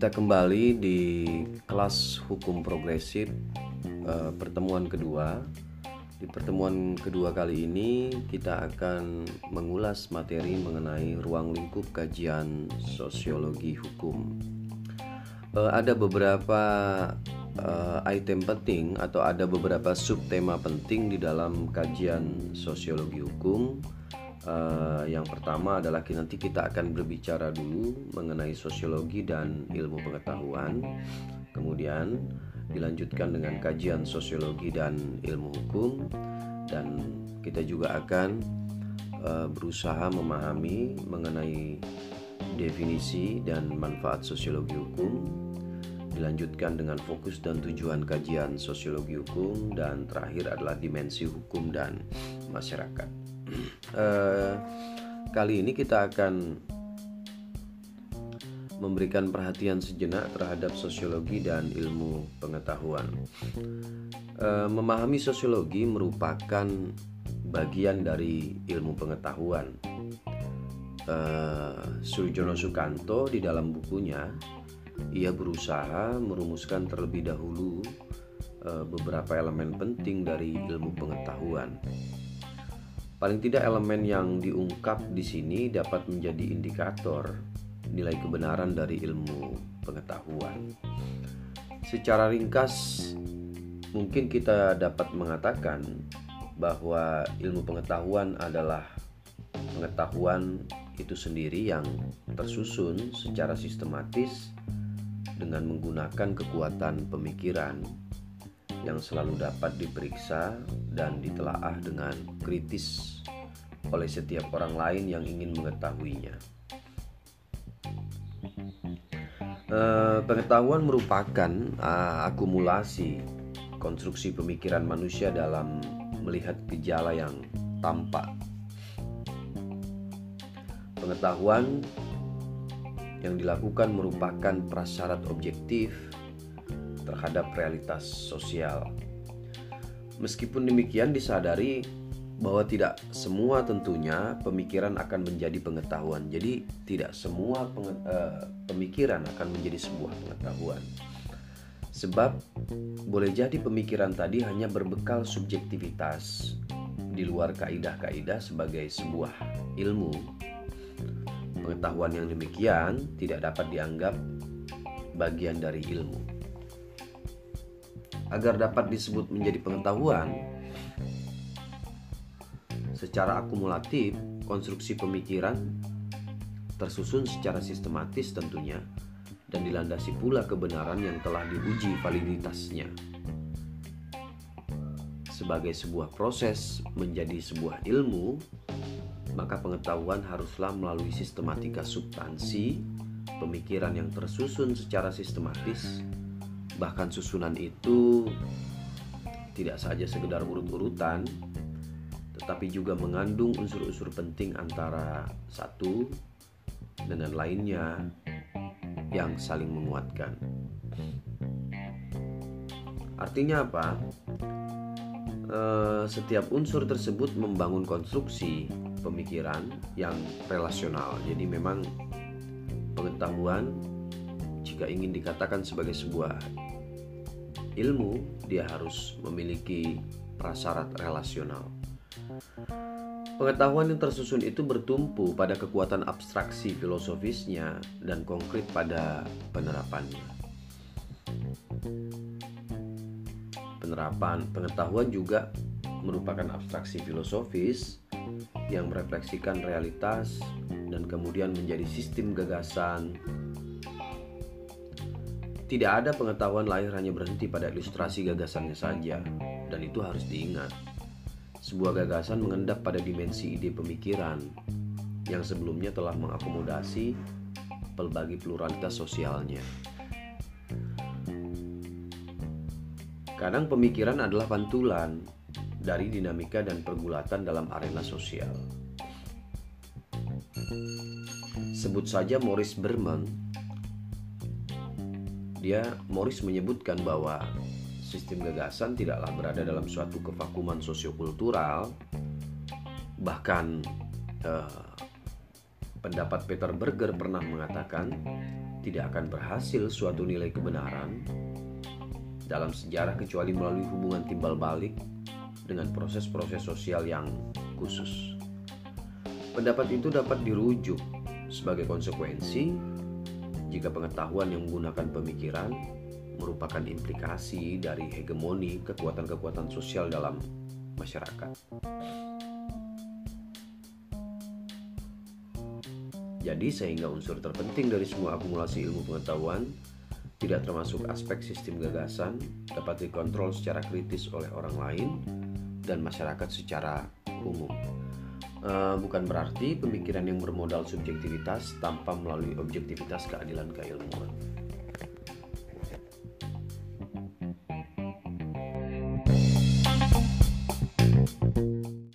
kita kembali di kelas hukum progresif uh, pertemuan kedua. Di pertemuan kedua kali ini kita akan mengulas materi mengenai ruang lingkup kajian sosiologi hukum. Uh, ada beberapa uh, item penting atau ada beberapa subtema penting di dalam kajian sosiologi hukum Uh, yang pertama adalah nanti kita akan berbicara dulu mengenai sosiologi dan ilmu pengetahuan. Kemudian dilanjutkan dengan kajian sosiologi dan ilmu hukum dan kita juga akan uh, berusaha memahami mengenai definisi dan manfaat sosiologi hukum. Dilanjutkan dengan fokus dan tujuan kajian sosiologi hukum dan terakhir adalah dimensi hukum dan masyarakat uh, kali ini kita akan memberikan perhatian sejenak terhadap sosiologi dan ilmu pengetahuan. Uh, memahami sosiologi merupakan bagian dari ilmu pengetahuan. Uh, Surjono Sukanto di dalam bukunya ia berusaha merumuskan terlebih dahulu beberapa elemen penting dari ilmu pengetahuan. Paling tidak elemen yang diungkap di sini dapat menjadi indikator nilai kebenaran dari ilmu pengetahuan. Secara ringkas, mungkin kita dapat mengatakan bahwa ilmu pengetahuan adalah pengetahuan itu sendiri yang tersusun secara sistematis dengan menggunakan kekuatan pemikiran yang selalu dapat diperiksa dan ditelaah dengan kritis oleh setiap orang lain yang ingin mengetahuinya. Uh, pengetahuan merupakan uh, akumulasi konstruksi pemikiran manusia dalam melihat gejala yang tampak. Pengetahuan yang dilakukan merupakan prasyarat objektif terhadap realitas sosial. Meskipun demikian disadari bahwa tidak semua tentunya pemikiran akan menjadi pengetahuan. Jadi tidak semua uh, pemikiran akan menjadi sebuah pengetahuan. Sebab boleh jadi pemikiran tadi hanya berbekal subjektivitas di luar kaidah-kaidah sebagai sebuah ilmu. Pengetahuan yang demikian tidak dapat dianggap bagian dari ilmu agar dapat disebut menjadi pengetahuan. Secara akumulatif konstruksi pemikiran tersusun secara sistematis tentunya dan dilandasi pula kebenaran yang telah diuji validitasnya. Sebagai sebuah proses menjadi sebuah ilmu maka pengetahuan haruslah melalui sistematika substansi pemikiran yang tersusun secara sistematis Bahkan susunan itu tidak saja sekedar urut-urutan, tetapi juga mengandung unsur-unsur penting antara satu dengan lainnya yang saling menguatkan. Artinya apa? E, setiap unsur tersebut membangun konstruksi pemikiran yang relasional. Jadi memang pengetahuan jika ingin dikatakan sebagai sebuah ilmu, dia harus memiliki prasyarat relasional. Pengetahuan yang tersusun itu bertumpu pada kekuatan abstraksi filosofisnya dan konkret pada penerapannya. Penerapan pengetahuan juga merupakan abstraksi filosofis yang merefleksikan realitas dan kemudian menjadi sistem gagasan tidak ada pengetahuan lahir hanya berhenti pada ilustrasi gagasannya saja, dan itu harus diingat. Sebuah gagasan mengendap pada dimensi ide pemikiran yang sebelumnya telah mengakomodasi pelbagai pluralitas sosialnya. Kadang pemikiran adalah pantulan dari dinamika dan pergulatan dalam arena sosial. Sebut saja Morris Berman dia Morris menyebutkan bahwa sistem gagasan tidaklah berada dalam suatu kevakuman sosiokultural bahkan eh, pendapat Peter Berger pernah mengatakan tidak akan berhasil suatu nilai kebenaran dalam sejarah kecuali melalui hubungan timbal balik dengan proses-proses sosial yang khusus. Pendapat itu dapat dirujuk sebagai konsekuensi jika pengetahuan yang menggunakan pemikiran merupakan implikasi dari hegemoni kekuatan-kekuatan sosial dalam masyarakat. Jadi sehingga unsur terpenting dari semua akumulasi ilmu pengetahuan tidak termasuk aspek sistem gagasan dapat dikontrol secara kritis oleh orang lain dan masyarakat secara umum. Uh, bukan berarti pemikiran yang bermodal subjektivitas tanpa melalui objektivitas keadilan keilmuan.